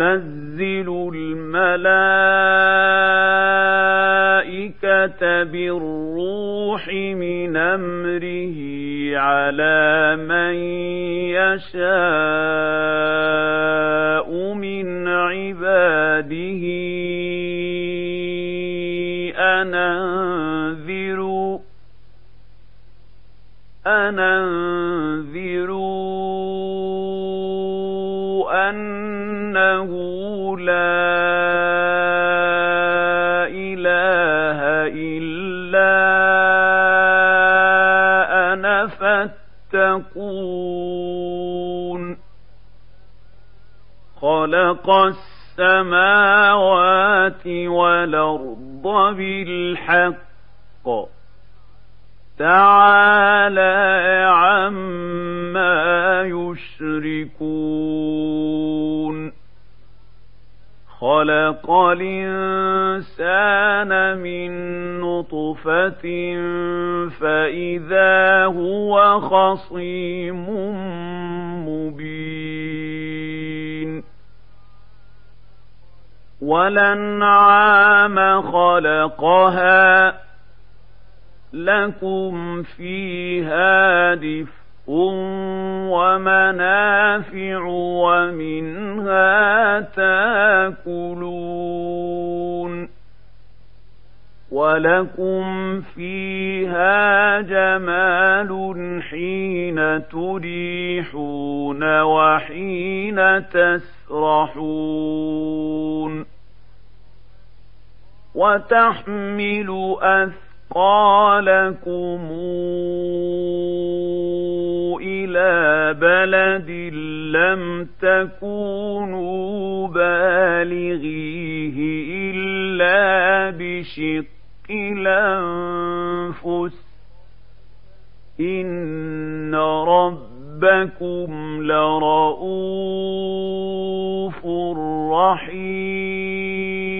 ينزل الملائكة بالروح من أمره على من يشاء من عباده. أن أنذروا أن خلق السماوات والأرض بالحق. تعالى عما يشركون. خلق الإنسان من نطفة فإذا هو خصيم مبين. ولنعام خلقها لكم فيها دفء ومنافع ومنها تاكلون ولكم فيها جمال حين تريحون وحين تسرحون وتحمل أثقالكم إلى بلد لم تكونوا بالغيه إلا بشق الأنفس. إن ربكم لرؤوف رحيم.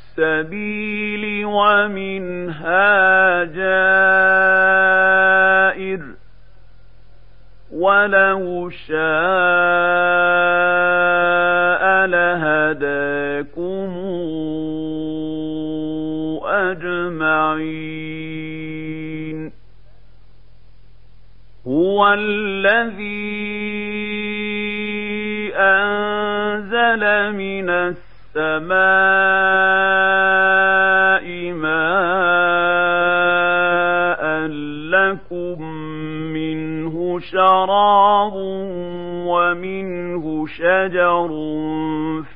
ومنها جائر ولو شاء لهداكم أجمعين. هو الذي أنزل من السماء شراب ومنه شجر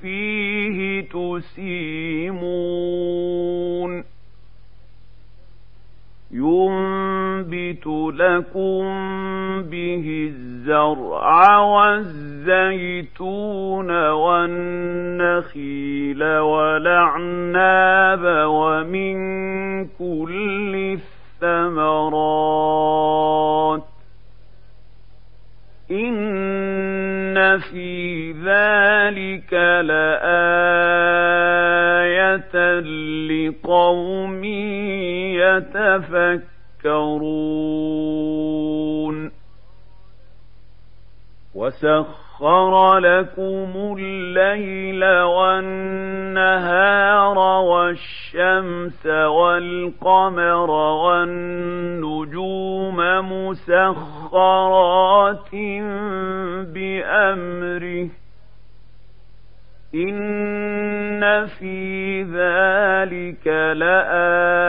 فيه تسيمون. ينبت لكم به الزرع والزيتون والنخيل والأعناب ومن كل الثمرات. إن في ذلك لآية لقوم يتفكرون وسخر لكم الليل والنهار والشمس والقمر والنجوم مسخرات بأمره إن في ذلك لآيات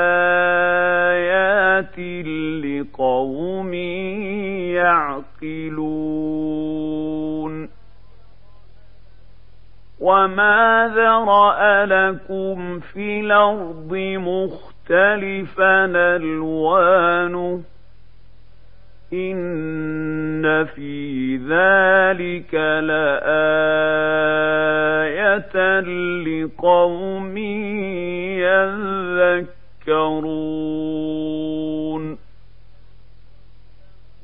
لقوم يعقلون وما ذرأ لكم في الأرض مختلفا ألوانه إن في ذلك لآية لقوم يذكرون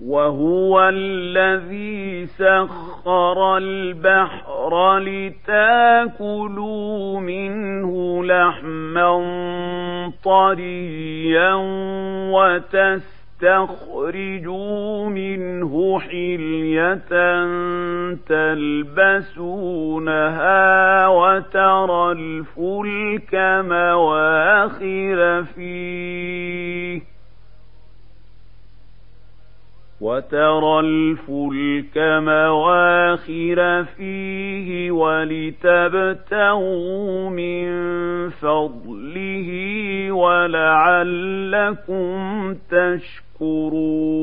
وهو الذي سخر البحر لتاكلوا منه لحما طريا وتس تخرجوا منه حلية تلبسونها وترى الفلك مواخر فيه وترى الفلك مواخر فيه ولتبتغوا من فضله ولعلكم تشكرون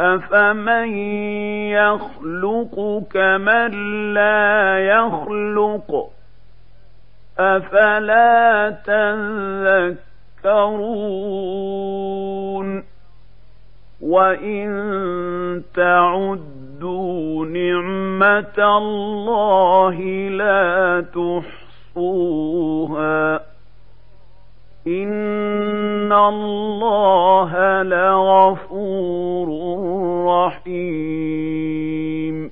أفمن يخلق كمن لا يخلق أفلا تذكرون وإن تعدوا نعمة الله لا تحصوها إن الله لغفور رحيم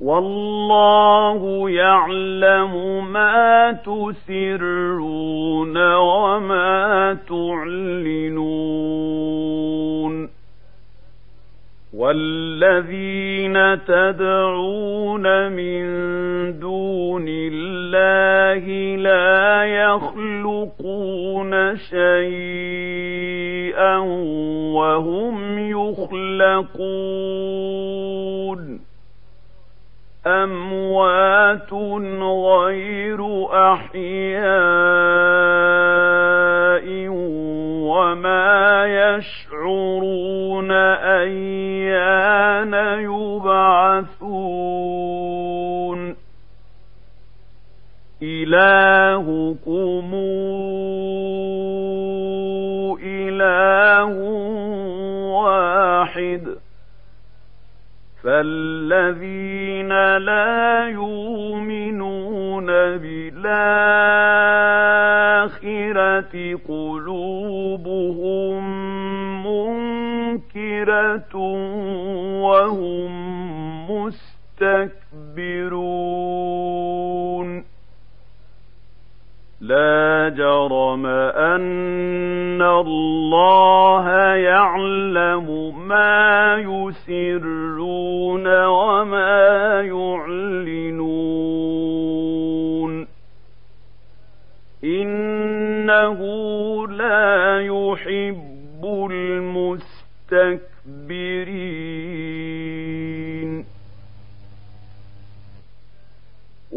والله يعلم ما تسرون وما تعلنون. والذين تدعون من دون الله لا يخلقون شيئا وهم يخلقون أموات غير أحياء وما يشعرون أيان يبعثون. إلهكم إله واحد. فالذين لا يؤمنون بالآخرة قلوبهم منكرة وهم مستكبرون. لا جرم أن الله يعلم ما يسرون وما يعلنون. إنه لا يحب المستكبرين.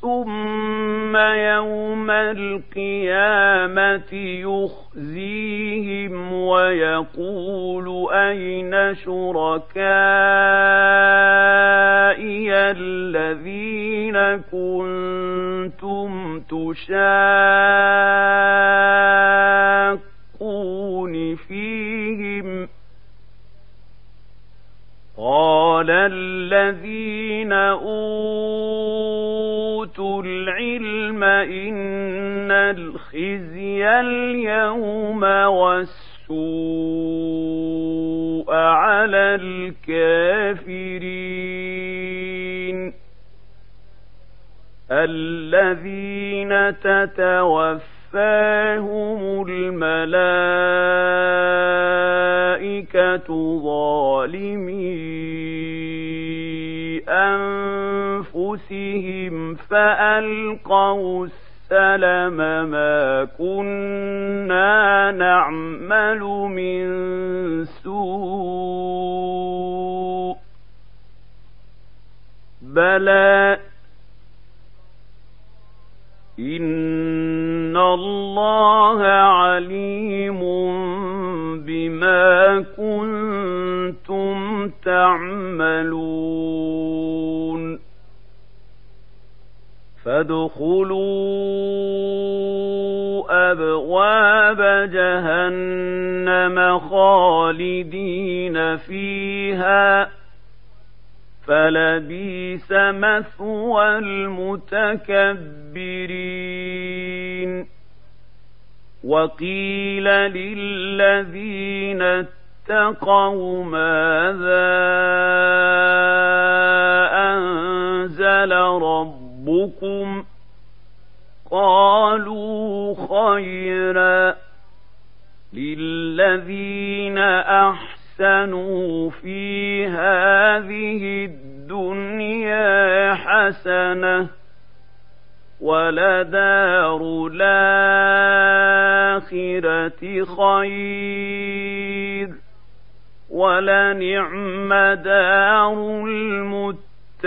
ثم يوم القيامه يخزيهم ويقول اين شركائي الذين كنتم تشاقون فيهم قال الذين اوتوا ان الخزي اليوم والسوء على الكافرين الذين تتوفاهم الملائكه ظالمي انفسهم فالقوا السلم ما كنا نعمل من سوء بلى الله عليم بما كنتم تعملون فادخلوا أبواب جهنم خالدين فيها فلبيس مثوى المتكبرين. وقيل للذين اتقوا ماذا أنزل ربكم؟ قالوا خيرا للذين أحسنوا أحسنوا في هذه الدنيا حسنة ولدار الآخرة خير ولنعم دار المتقين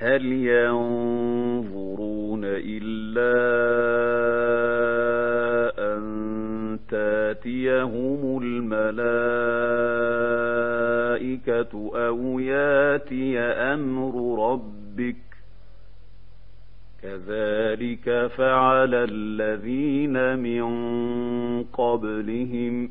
هل ينظرون إلا أن تأتيهم الملائكة أو يأتي أمر ربك؟ كذلك فعل الذين من قبلهم ۖ.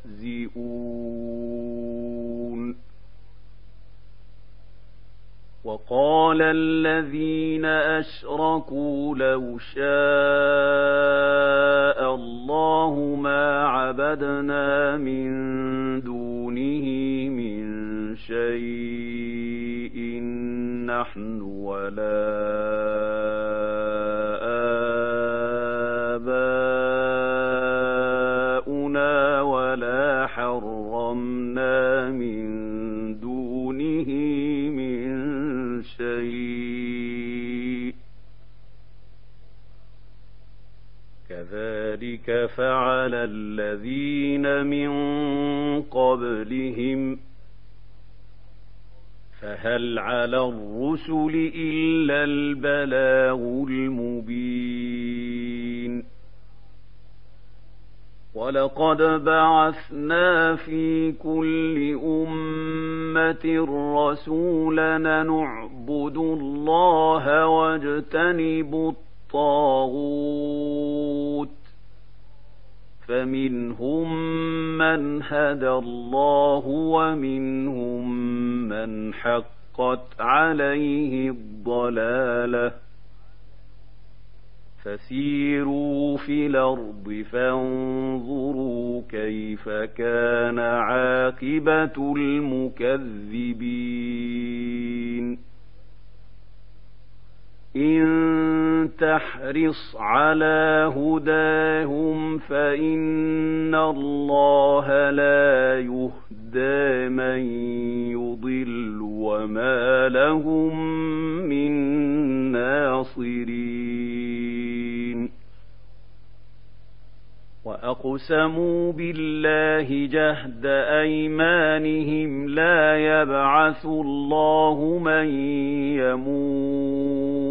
وقال الذين أشركوا لو شاء الله ما عبدنا من دونه من شيء. نحن ولا كذلك فعل الذين من قبلهم ۖ فهل على الرسل إلا البلاغ المبين ولقد بعثنا في كل أمة رسولا نعبد الله واجتنب الطاغوت فمنهم من هدى الله ومنهم من حقت عليه الضلاله. فسيروا في الأرض فانظروا كيف كان عاقبة المكذبين. إن تحرص على هداهم فإن الله لا يهدى من يضل وما لهم من ناصرين. وأقسموا بالله جهد أيمانهم لا يبعث الله من يموت.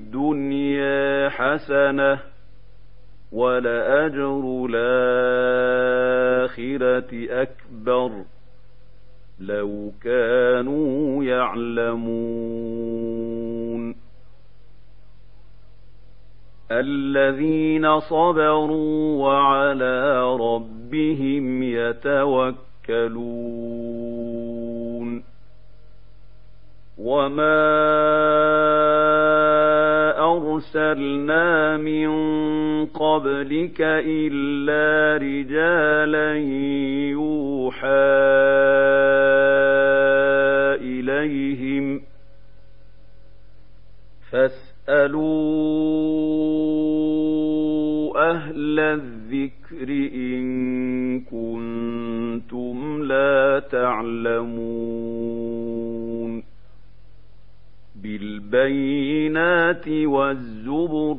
حسنة ولأجر الآخرة أكبر. لو كانوا يعلمون. الذين صبروا وعلى ربهم يتوكلون. وما ارسلنا من قبلك الا رجالا يوحى اليهم فاسالوا أهل الذكر ان كنتم لا تعلمون بالبينات والزبر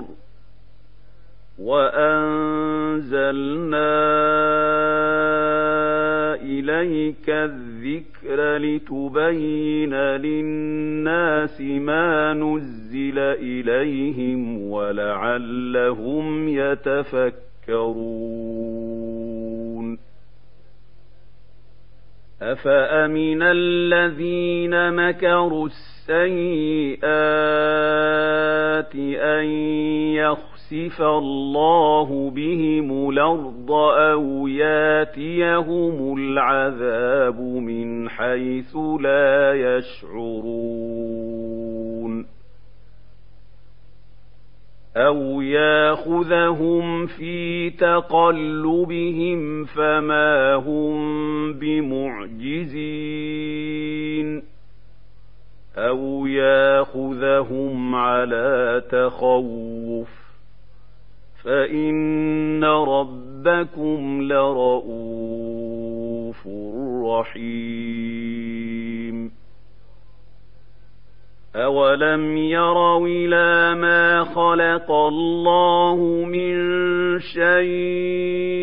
وأنزلنا إليك الذكر لتبين للناس ما نزل إليهم ولعلهم يتفكرون. أفأمن الذين مكروا السيئات يخسروا يخسف الله بهم الأرض أو ياتيهم العذاب من حيث لا يشعرون أو يأخذهم في تقلبهم فما هم بمعجزين أو ياخذهم على تخوف فإن ربكم لرؤوف رحيم أولم يروا إلى ما خلق الله من شيء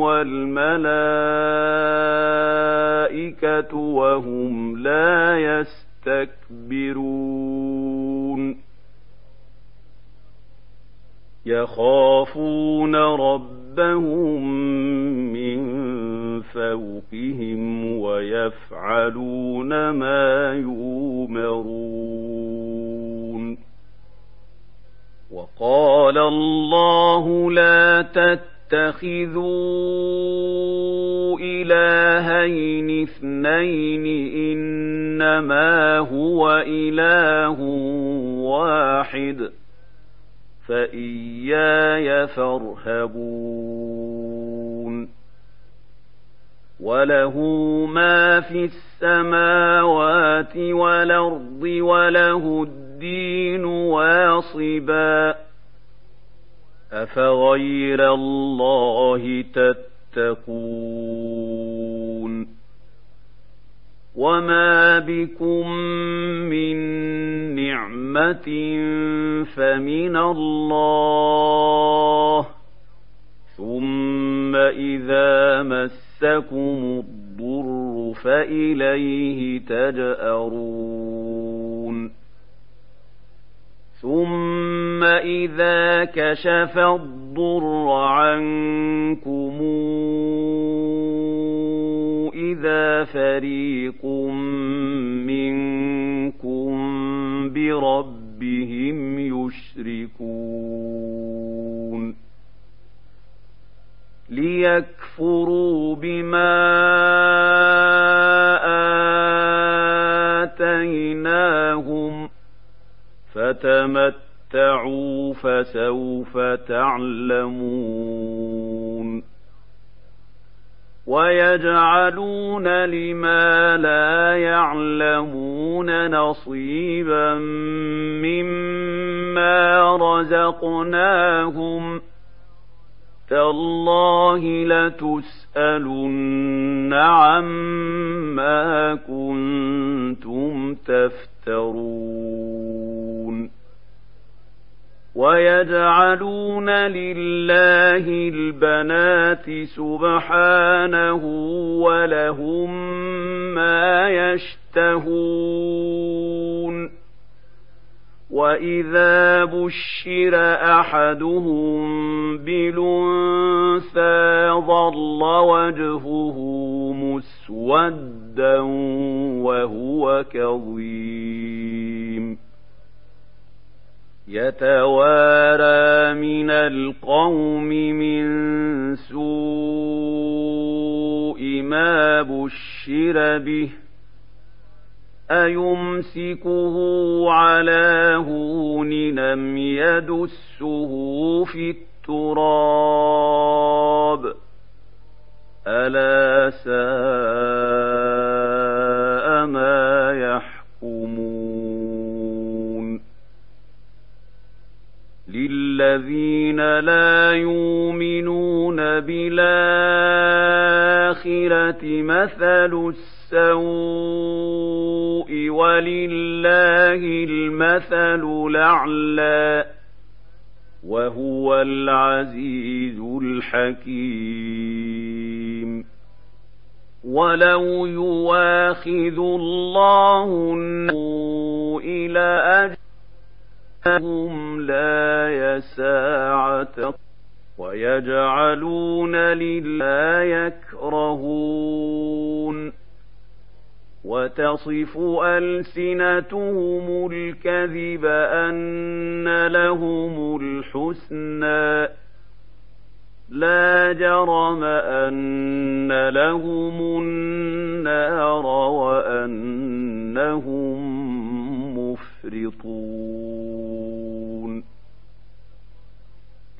والملائكة وهم لا يستكبرون يخافون ربهم من فوقهم ويفعلون ما يؤمرون وقال الله لا تتخذوا إلهين اثنين إنما هو إله واحد فإياي فارهبون وله ما في السماوات والأرض وله الدين واصبا أفغير الله تتقون وما بكم من نعمة فمن الله ثم إذا مس مسكم الضر فإليه تجأرون ثم إذا كشف الضر عنكم إذا فريق منكم بربهم يشركون ليكفروا بما فتمتعوا فسوف تعلمون. ويجعلون لما لا يعلمون نصيبا مما رزقناهم ۖ. تالله لتسألن عما كنتم تفترون. ويجعلون لله البنات سبحانه ولهم ما يشتهون. وإذا بشر أحدهم بالأنثى ظل وجهه مسودا وهو كظيم. يتوارى من القوم من سوء ما بشر به أيمسكه على هون لم يدسه في التراب؟ ألا ساء ما يحكمون؟ للذين لا يؤمنون بالآخرة مثل السوء ولله المثل الأعلى وهو العزيز الحكيم. ولو يواخذ الله إلى أجلهم لا يساعة ويجعلون لله يكرهون وتصف ألسنتهم الكذب أن لهم الحسنى لا جرم أن لهم النار وأنهم مفرطون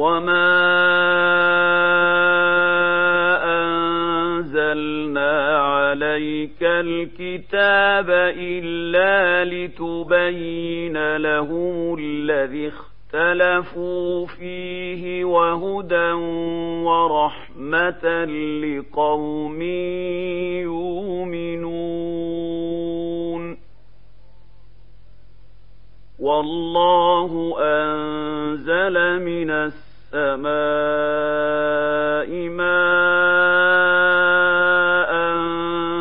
وما أنزلنا عليك الكتاب إلا لتبين لهم الذي اختلفوا فيه وهدى ورحمة لقوم يؤمنون والله أنزل من السماء ماء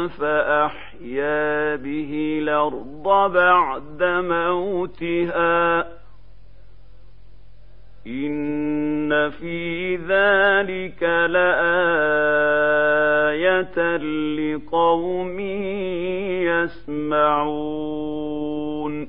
فأحيا به الأرض بعد موتها. إن في ذلك لآية لقوم يسمعون.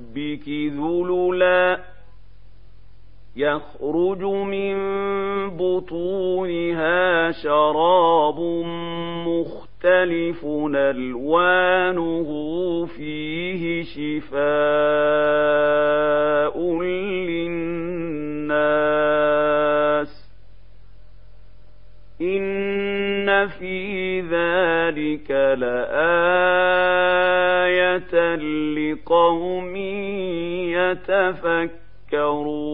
ذللا يخرج من بطونها شراب مختلف ألوانه فيه شفاء للناس إن في ذلك لآية لقوم يتفكرون.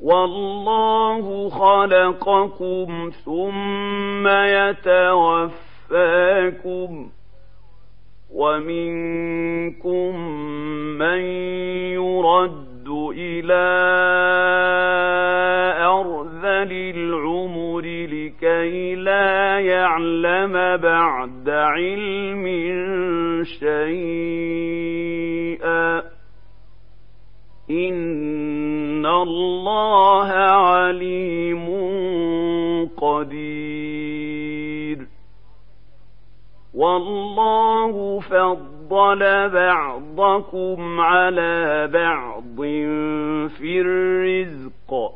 والله خلقكم ثم يتوفاكم ومنكم من يرد إلى أرذل العمر كي لا يعلم بعد علم شيئا. إن الله عليم قدير. والله فضل بعضكم على بعض في الرزق.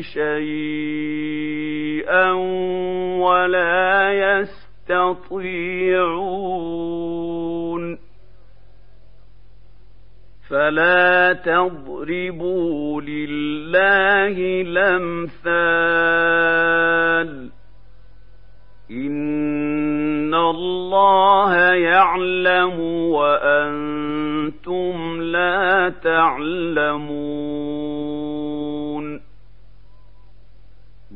شيئا ولا يستطيعون. فلا تضربوا لله الأمثال. إن الله يعلم وأنتم لا تعلمون.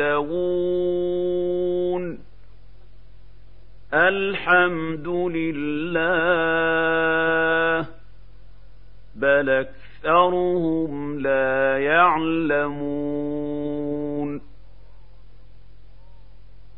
يستوون. الحمد لله بل أكثرهم لا يعلمون.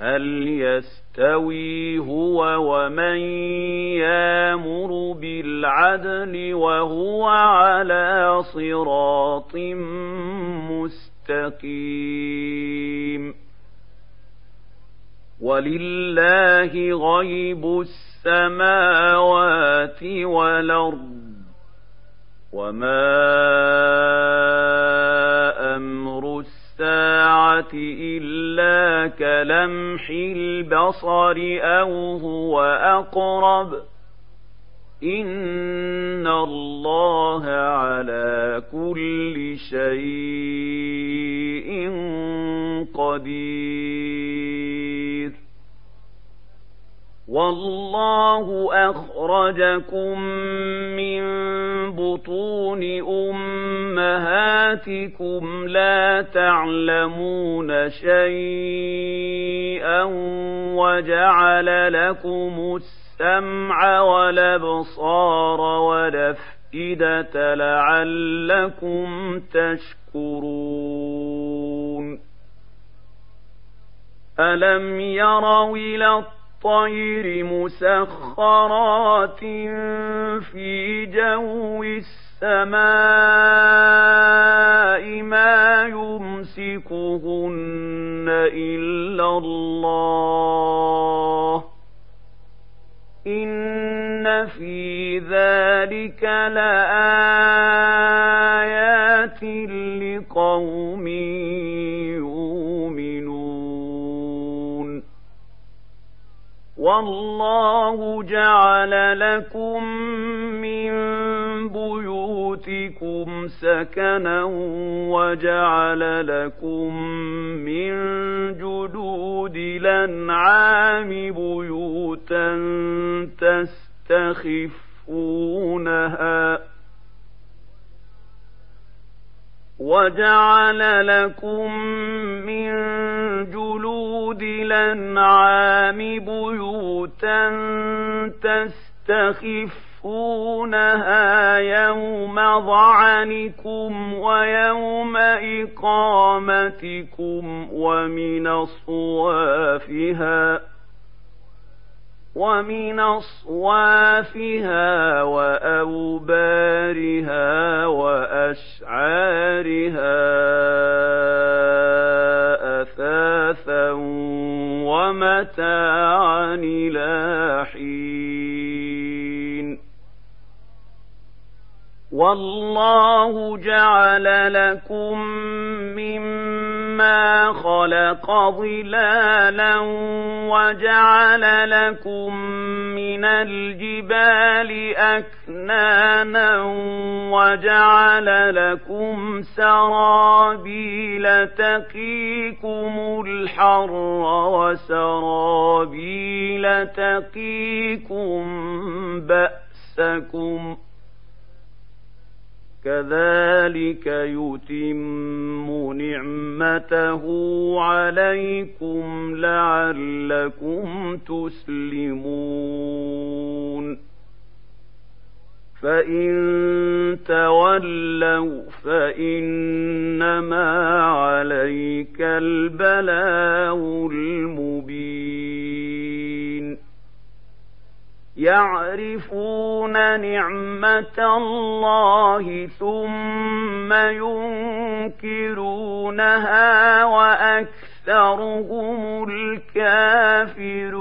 هل يستوي هو ومن يامر بالعدل وهو على صراط مستقيم؟ ولله غيب السماوات والأرض. وما أمر الساعة إلا كلمح البصر أو هو أقرب إن الله على كل شيء قدير والله اخرجكم من بطون امهاتكم لا تعلمون شيئا وجعل لكم السمع والابصار والافئده لعلكم تشكرون الم يروا إلى الطير مسخرات في جو السماء ما يمسكهن إلا الله. إن في ذلك لآية والله جعل لكم من بيوتكم سكنا وجعل لكم من جدود الأنعام بيوتا تستخفونها وجعل لكم من جلود الانعام بيوتا تستخفونها يوم ظعنكم ويوم اقامتكم ومن اصوافها ومن أصوافها وأوبارها وأشعارها أثاثا ومتاعا إلى حين. والله جعل لكم مما خلق ظلالا وجعل لكم من الجبال أكنانا وجعل لكم سرابيل تقيكم الحر وسرابيل تقيكم بأسكم ۖ كذلك يتم نعمته عليكم لعلكم تسلمون. فإن تولوا فإنما عليك البلاغ المبين. يعرفون نعمة الله ثم ينكرونها وأكثرهم الكافرون.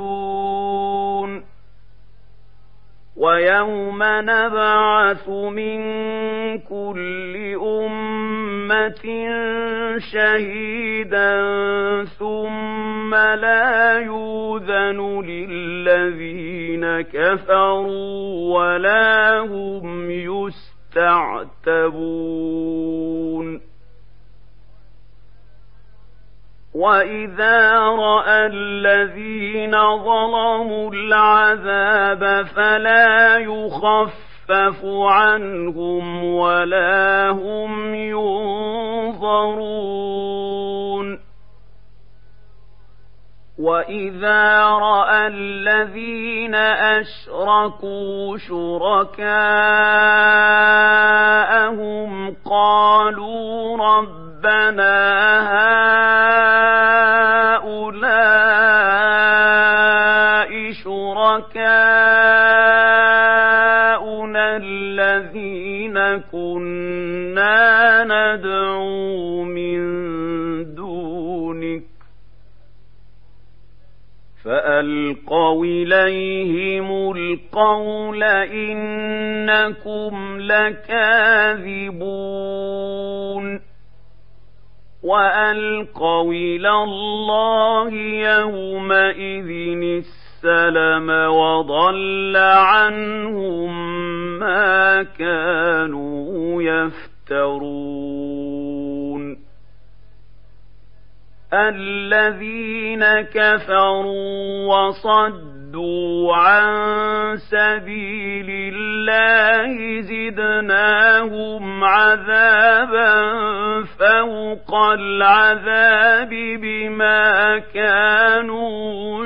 ويوم نبعث من كل أمة شهيدا ثم لا يوذن للذين كفروا ولا هم يستعتبون. وإذا رأى الذين ظلموا العذاب فلا يخفف عنهم ولا هم ينظرون واذا راى الذين اشركوا شركاءهم قالوا ربنا هؤلاء شركاؤنا الذين كنا ندعو فألقوا إليهم القول إنكم لكاذبون وألقوا إلى الله يومئذ السلم وضل عنهم ما كانوا يفترون. الذين كفروا وصدوا عن سبيل الله زدناهم عذابا فوق العذاب بما كانوا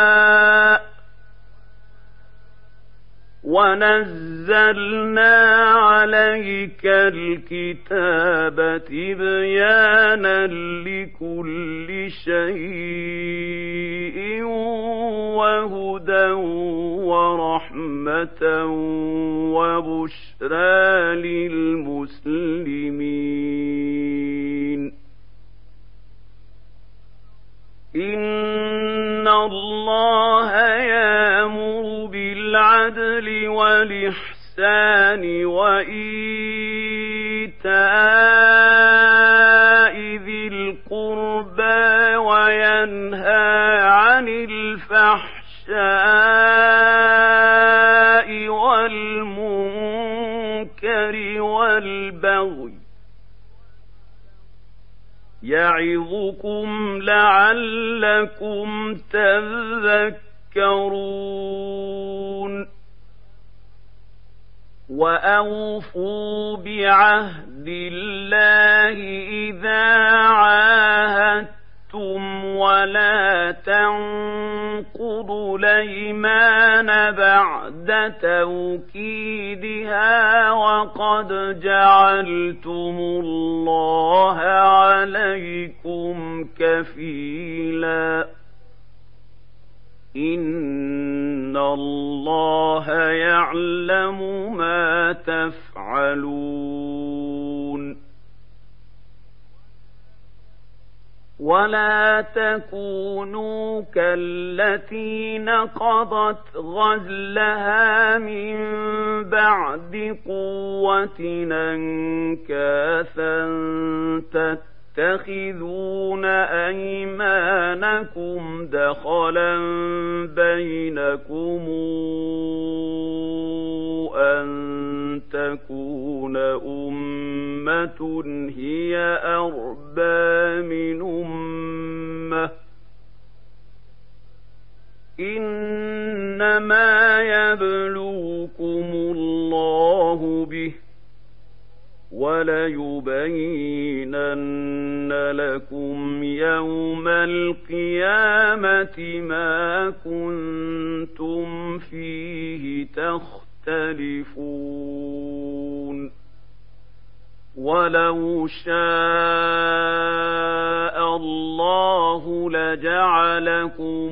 ونزلنا عليك الكتاب تبيانا لكل شيء وهدى ورحمة وبشرى للمسلمين إن الله بالعدل والإحسان وإيتاء ذي القربى وينهى عن الفحشاء والمنكر والبغي يعظكم لعلكم تذكرون واوفوا بعهد الله اذا عاهدتم ولا تنقضوا الايمان بعد توكيدها وقد جعلتم الله عليكم كفيلا ان الله يعلم ما تفعلون ولا تكونوا كالتي نقضت غزلها من بعد قوه انكاثا تتخذون أيمانكم دخلا بينكم أن تكون أمة هي أربى من أمة. إنما يبلوكم الله به وليبينن لكم يوم القيامة ما كنتم فيه تختلفون. ولو شاء الله لجعلكم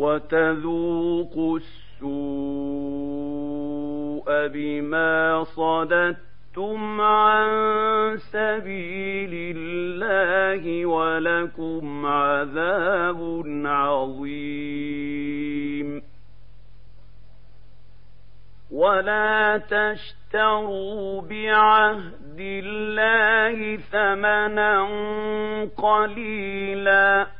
وتذوقوا السوء بما صددتم عن سبيل الله ولكم عذاب عظيم. ولا تشتروا بعهد الله ثمنا قليلا.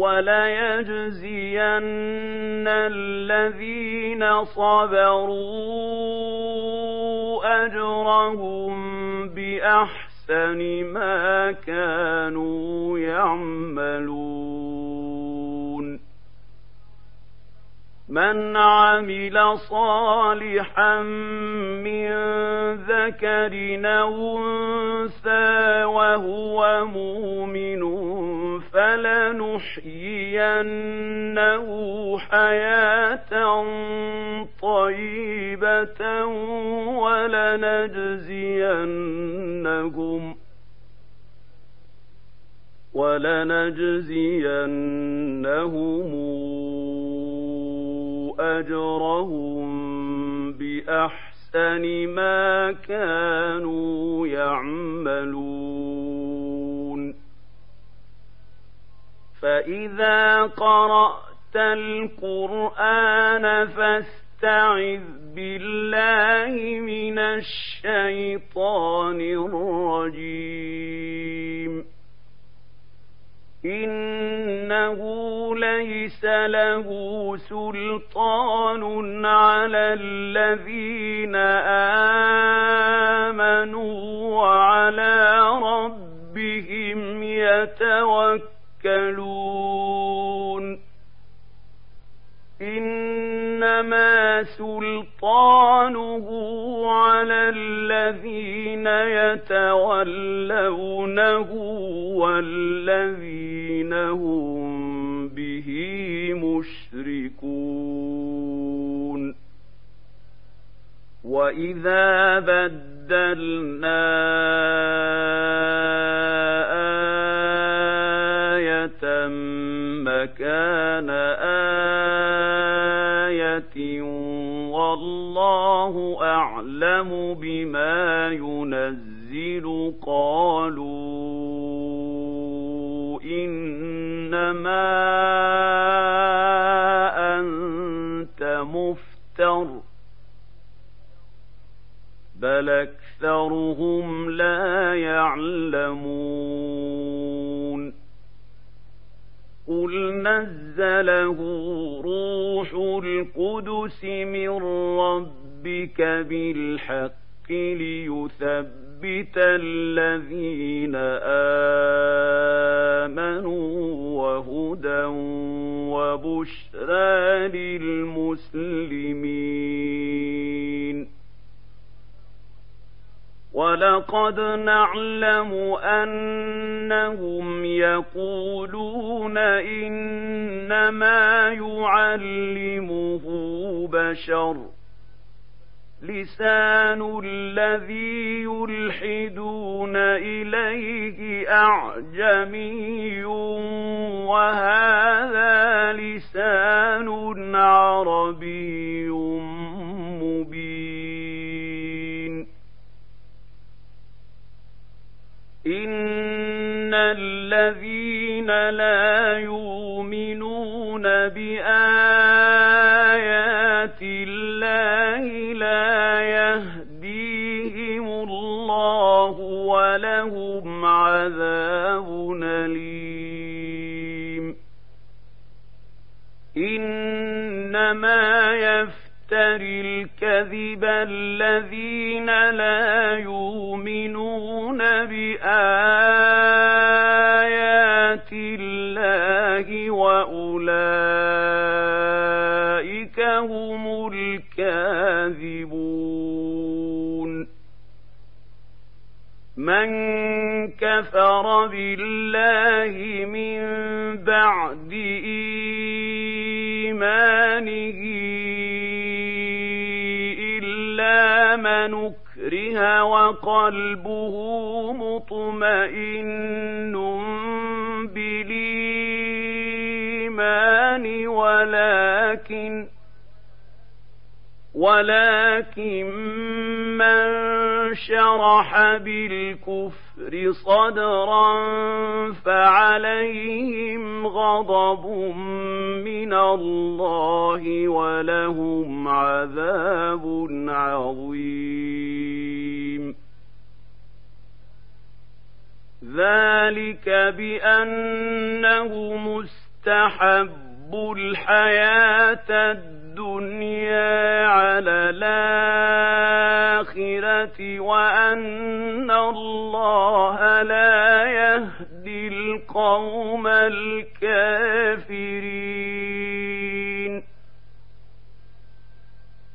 وليجزين الذين صبروا أجرهم بأحسن ما كانوا يعملون. من عمل صالحا من ذكر أو أنثى وهو مؤمن فلنحيينه حياة طيبة ولنجزينهم ولنجزينهم أجرهم بأحسن ما كانوا يعملون. فإذا قرأت القرآن فاستعذ بالله من الشيطان الرجيم. إنه ليس له سلطان على الذين آمنوا وعلى ربهم يتوكلون. إنما سلطانه على الذين يتولونه والذين هم مشركون وإذا بدلنا آية مكان آية والله أعلم بما ينزل. قالوا إنما بل أكثرهم لا يعلمون قل نزله روح القدس من ربك بالحق ليثبت الذين آمنوا وهدى وبشرى للمسلمين ولقد نعلم أنهم يقولون إنما يعلمه بشر لسان الذي يلحدون إليه أعجمي وهذا لسان عربي لا يؤمنون بآيات الله لا يهديهم الله ولهم عذاب أليم. إنما يفتري الكذب الذين لا يؤمنون من كفر بالله من بعد إيمانه من أكره وقلبه مطمئن بالإيمان ولكن ولكن من شرح بالكفر صدرا فعليهم غضب من الله ولهم عذاب عظيم. ذلك بأنه مستحب الحياة الدنيا على الآخرة وأن الله لا يهدي القوم الكافرين.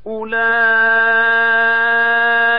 أولئك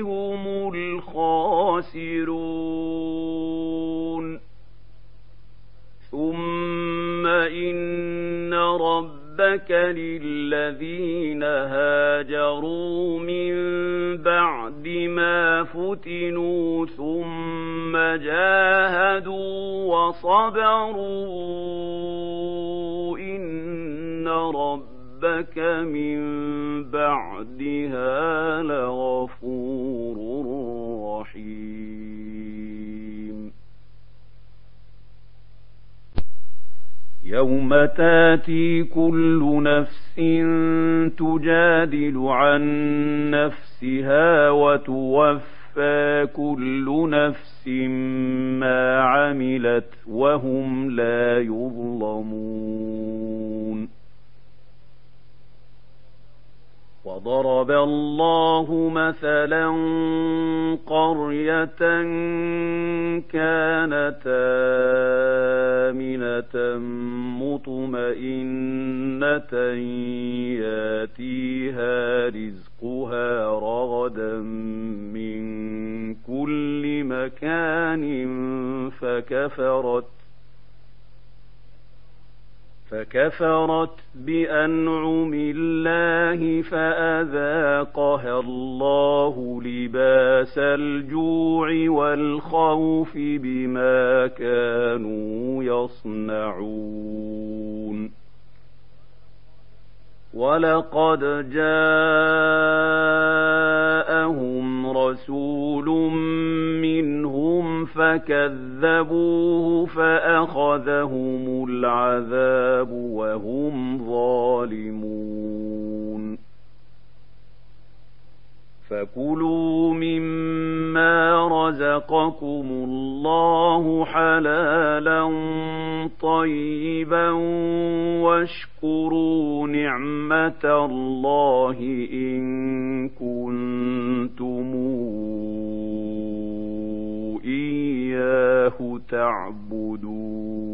هم الخاسرون ثم إن ربك للذين هاجروا من بعد ما فتنوا ثم جاهدوا وصبروا إن ربك من بعدها لغفور رحيم. يوم تاتي كل نفس تجادل عن نفسها وتوفى كل نفس ما عملت وهم لا يظلمون. وضرب الله مثلا قرية كانت آمنة مطمئنة ياتيها رزقها رغدا من كل مكان فكفرت فكفرت بأنعم الله فأذاقها الله لباس الجوع والخوف بما كانوا يصنعون. ولقد جاءهم رسول منهم فكذبوه فأخذهم العذاب وهم ظالمون. فكلوا مما رزقكم الله حلالا طيبا واشكروا نعمة الله إن كنتم إياه تعبدون.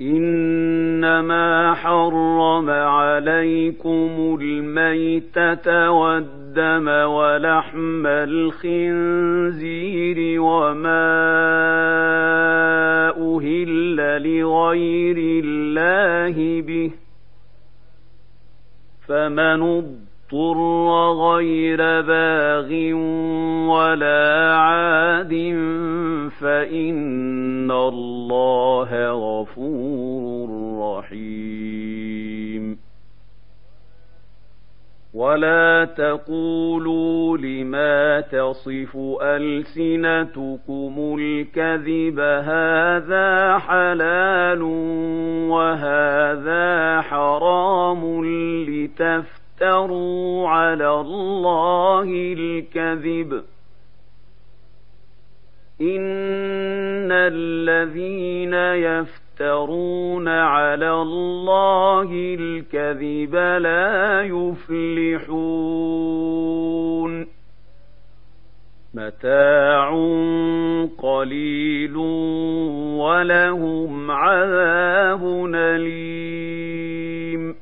إنما حرم عليكم الميتة والدم ولحم الخنزير وما أهل لغير الله به. فمن اضطر غير باغ ولا عاد فإن الله غفور رحيم. ولا تقولوا لما تصف ألسنتكم الكذب هذا حلال وهذا حرام لتفتروا على الله الكذب. إن الذين يفترون على الله الكذب لا يفلحون. متاع قليل ولهم عذاب أليم.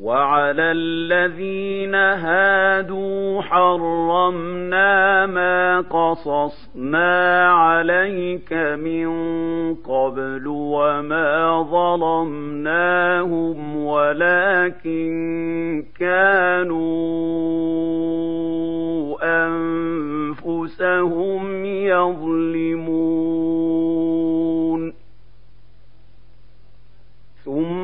وعلى الذين هادوا حرمنا ما قصصنا عليك من قبل وما ظلمناهم ولكن كانوا أنفسهم يظلمون. ثم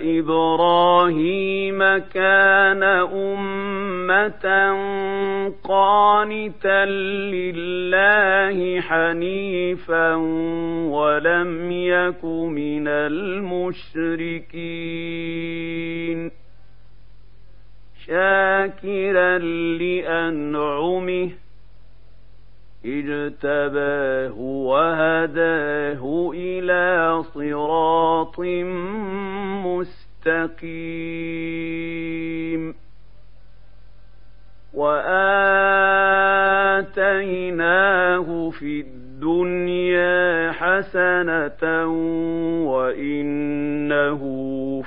ان إبراهيم كان أمة قانتا لله حنيفا ولم يك من المشركين شاكرا لأنعمه اجتباه وهداه إلى صراط مستقيم. وآتيناه في الدنيا حسنة وإنه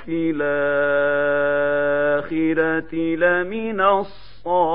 في الآخرة لمن الصالحين.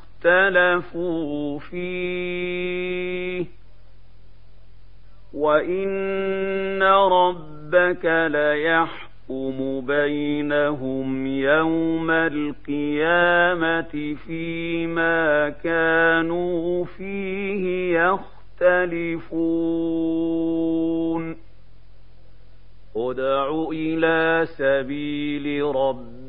اختلفوا فيه وإن ربك ليحكم بينهم يوم القيامة فيما كانوا فيه يختلفون. ادع إلى سبيل ربك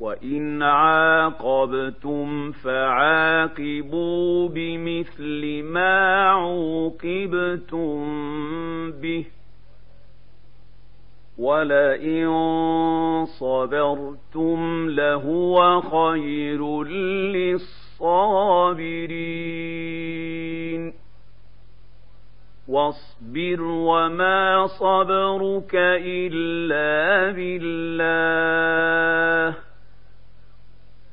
وان عاقبتم فعاقبوا بمثل ما عوقبتم به ولئن صبرتم لهو خير للصابرين واصبر وما صبرك الا بالله